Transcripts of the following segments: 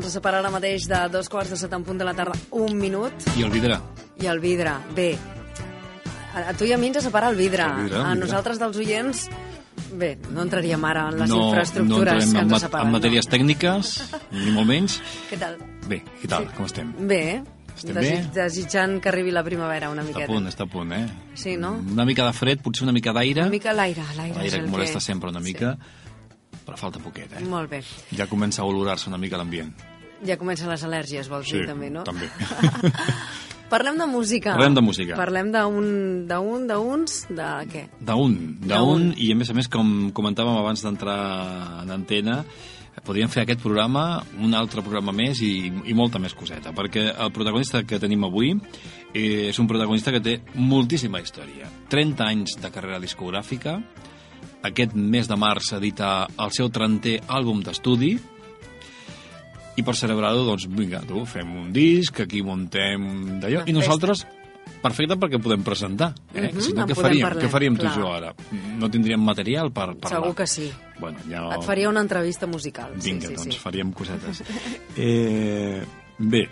ens separa ara mateix de dos quarts de set en punt de la tarda, un minut, I el vidre. i el vidre. Bé, a, a tu i a mi ens separa el vidre. El vidre, el a vidre. nosaltres dels oients, bé, no entraríem ara en les no, infraestructures no que en, ens mat- separen. en matèries tècniques, ni molt menys. No. Què tal? Bé, què tal? Com estem? Bé, Estem Desig, bé? desitjant que arribi la primavera una Està a miqueta. punt, està a punt, eh? Sí, no? Una mica de fred, potser una mica d'aire. Una mica l'aire, l'aire és L'aire el que molesta que... sempre una mica, però falta poquet, eh? Molt bé. Ja comença a olorar-se una mica l'ambient. Ja comencen les al·lèrgies, vols dir, també, no? també. Parlem de música. Parlem de música. Parlem d'un, d'un, d'uns, de què? D'un, D'un. d'un, i a més a més, com comentàvem abans d'entrar en antena, podríem fer aquest programa, un altre programa més i, i molta més coseta, perquè el protagonista que tenim avui eh, és un protagonista que té moltíssima història. 30 anys de carrera discogràfica, aquest mes de març edita el seu 30è àlbum d'estudi, i per celebrar-ho, doncs, vinga, tu, fem un disc, aquí muntem d'allò, i nosaltres, perfecte perquè podem presentar. Eh? Mhm, si no, què faríem? parlar, Què faríem tu clar. i jo ara? No tindríem material per parlar. Segur que sí. Bueno, ja... Et faria una entrevista musical. Vinga, sí, sí, doncs sí. faríem cosetes. Eh, bé.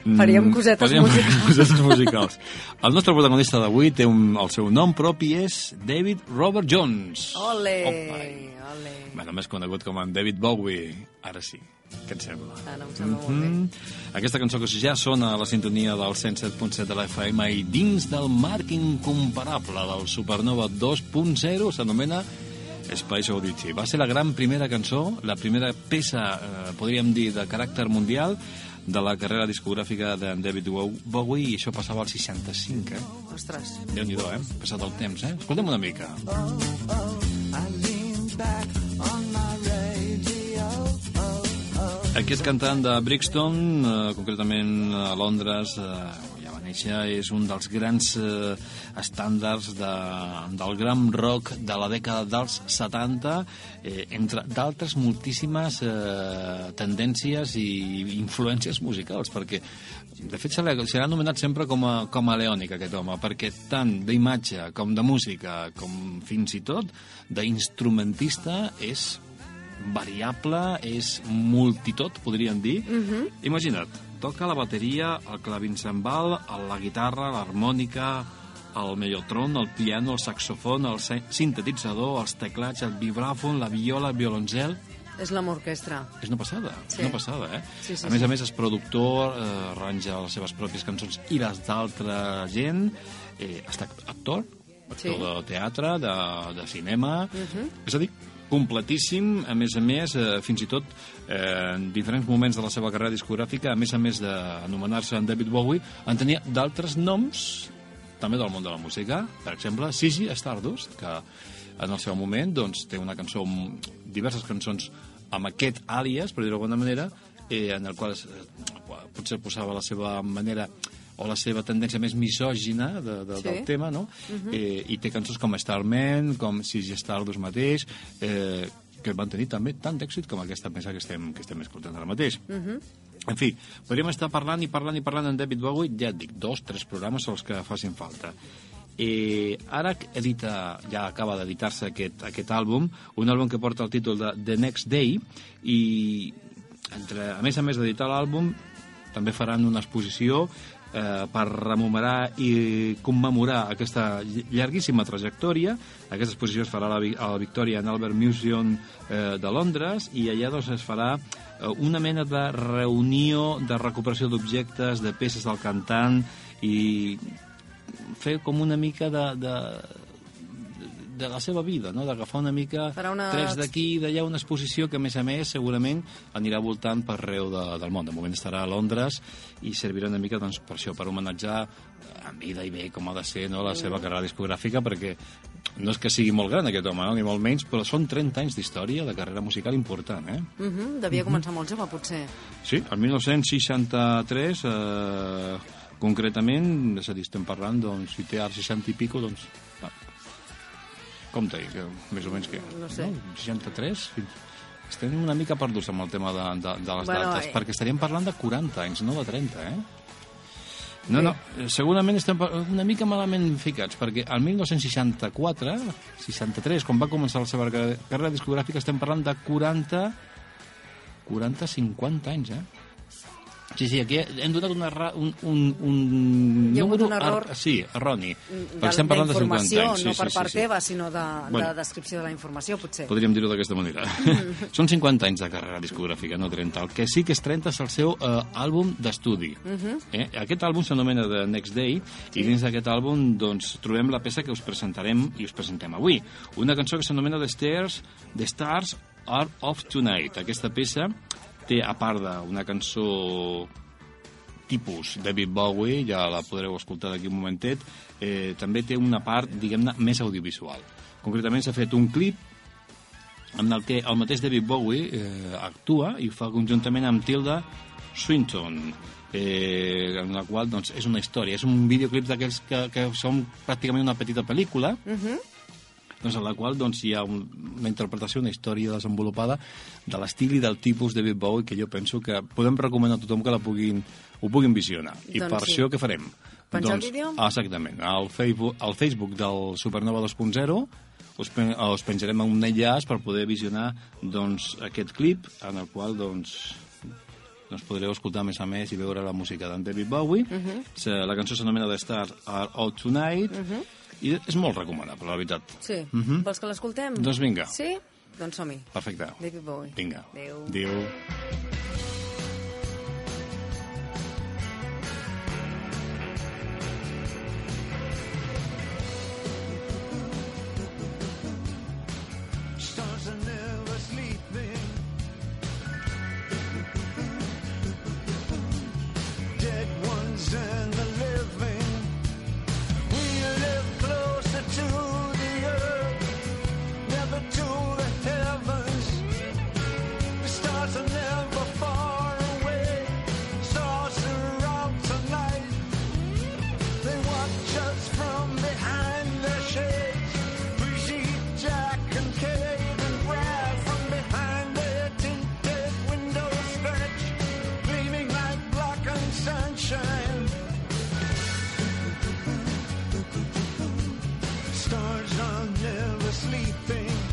Faríem mm, cosetes faríem musicals. cosetes musicals. El nostre protagonista d'avui té un, el seu nom propi és David Robert Jones. Ole, Opa. Ole. Bueno, més conegut com en David Bowie. Ara sí. Què et sembla? Ara em sembla molt bé. Mhm. Aquesta cançó que ja sona a la sintonia del 107.7 de la FM i dins del marc incomparable del Supernova 2.0 s'anomena Space Oddity. Va ser la gran primera cançó, la primera peça, eh, podríem dir, de caràcter mundial de la carrera discogràfica de David Bowie i això passava al 65, eh? Ostres. Déu-n'hi-do, eh? Passat el temps, eh? Escolta'm una mica. Aquest cantant de Brixton, eh, concretament a Londres, eh, néixer, és un dels grans eh, estàndards de, del gran rock de la dècada dels 70, eh, entre d'altres moltíssimes eh, tendències i influències musicals, perquè de fet se l'ha se l'ha anomenat sempre com a, com a leònic aquest home, perquè tant d'imatge com de música, com fins i tot d'instrumentista és variable, és multitot, podríem dir. Uh -huh. Imagina't, toca la bateria, el clavincembal, la guitarra, l'harmònica, el mellotron, el piano, el saxofon, el sintetitzador, els teclats, el vibràfon, la viola, el violoncel... És la orquestra. És una passada, Sí. és una passada, eh? Sí, sí, a més sí. a més és productor, eh, arranja les seves pròpies cançons i les d'altra gent, eh, està actor, actor Sí. Mhm. de teatre, de, de cinema, uh -huh. és a dir, completíssim, a més a més, eh, fins i tot eh, en diferents moments de la seva carrera discogràfica, a més a més d'anomenar-se en David Bowie, en tenia d'altres noms també del món de la música, per exemple, Sigi Stardust, que en el seu moment doncs, té una cançó, diverses cançons amb aquest àlies, per dir-ho d'alguna manera, eh, en el qual eh, potser posava la seva manera o la seva tendència més misògina de, de, Sí. del tema, no? Uh -huh. eh, I té cançons com Starman, com Sigi Stardust mateix, eh, que van tenir també tant d'èxit com aquesta peça que estem, que estem escoltant ara mateix. Uh -huh. En fi, podríem estar parlant i parlant i parlant en David Bowie, ja et dic, dos, tres programes els que facin falta. Eh, ara edita, ja acaba d'editar-se aquest, aquest àlbum, un àlbum que porta el títol de The Next Day, i entre, a més a més d'editar l'àlbum, també faran una exposició eh, per rememorar i commemorar aquesta ll- llarguíssima trajectòria. Aquesta exposició es farà a la, a la Victoria and Albert Museum eh, de Londres i allà doncs, es farà eh, una mena de reunió de recuperació d'objectes, de peces del cantant i fer com una mica de, de, de la seva vida, no? d'agafar una mica Farà una- trets d'aquí i d'allà una exposició que, a més a més, segurament anirà voltant per arreu de, del món. De moment estarà a Londres i servirà una mica doncs, per això, per homenatjar en vida i bé com ha de ser no, la seva carrera discogràfica, perquè no és que sigui molt gran aquest home, no? ni molt menys, però són 30 anys d'història de carrera musical important, eh? Uh -huh. Devia començar molt jove, potser. Sí, el 1963, eh, concretament, és a dir, estem parlant, doncs, si té ara 60 i pico, doncs... Va. Com t'he que més o menys que... No sé. 63? Fins... Estem una mica perduts amb el tema de, de, de les Bueno, dates, eh. perquè estaríem parlant de 40 anys, no de 30, eh? No, no, eh, segurament estem una mica malament ficats, perquè el 1964, 63, quan va començar la seva carrera carrera discogràfica, estem parlant de 40, 40, 50 anys, eh? Sí, sí, aquí hem donat una, un, un, un Hi ha número un error. er- sí, erroni. De, estem parlant de 50 d'informació, anys. Sí, no per sí, part sí, sí. teva, sinó de, Bueno. de descripció de la informació, potser. Podríem dir-ho d'aquesta manera. Són 50 anys de carrera discogràfica, no 30. El que sí que és 30 és el seu eh, àlbum d'estudi. eh? Aquest àlbum s'anomena The Next Day i dins d'aquest àlbum doncs, trobem la peça que us presentarem i us presentem avui. Una cançó que s'anomena The Stairs, The Stars Are of Tonight. Aquesta peça té, a part d'una cançó tipus David Bowie, ja la podreu escoltar d'aquí un momentet, eh, també té una part, diguem-ne, més audiovisual. Concretament s'ha fet un clip en el que el mateix David Bowie eh, actua i ho fa conjuntament amb Tilda Swinton, eh, en la qual doncs, és una història, és un videoclip d'aquells que, que són pràcticament una petita pel·lícula, doncs, en la qual doncs, hi ha un, una interpretació, una història desenvolupada de l'estil i del tipus de David Bowie que jo penso que podem recomanar a tothom que la puguin, ho puguin visionar. I Doncs per sí. això què farem? Penjar el doncs, vídeo? Exactament. Al Facebook, al Facebook del Supernova 2.0 us, pen, us penjarem un enllaç per poder visionar doncs, aquest clip en el qual doncs, doncs podreu escoltar més a més i veure la música d'en David Bowie. Uh -huh. La cançó s'anomena The Stars Are Out Tonight uh -huh. I és molt recomanable, la veritat. Sí. Mhm. Vols que l'escoltem? Doncs vinga. Sí? Doncs som-hi. Perfecte. David Bowie. Vinga. Adéu. Adéu. Never sleeping.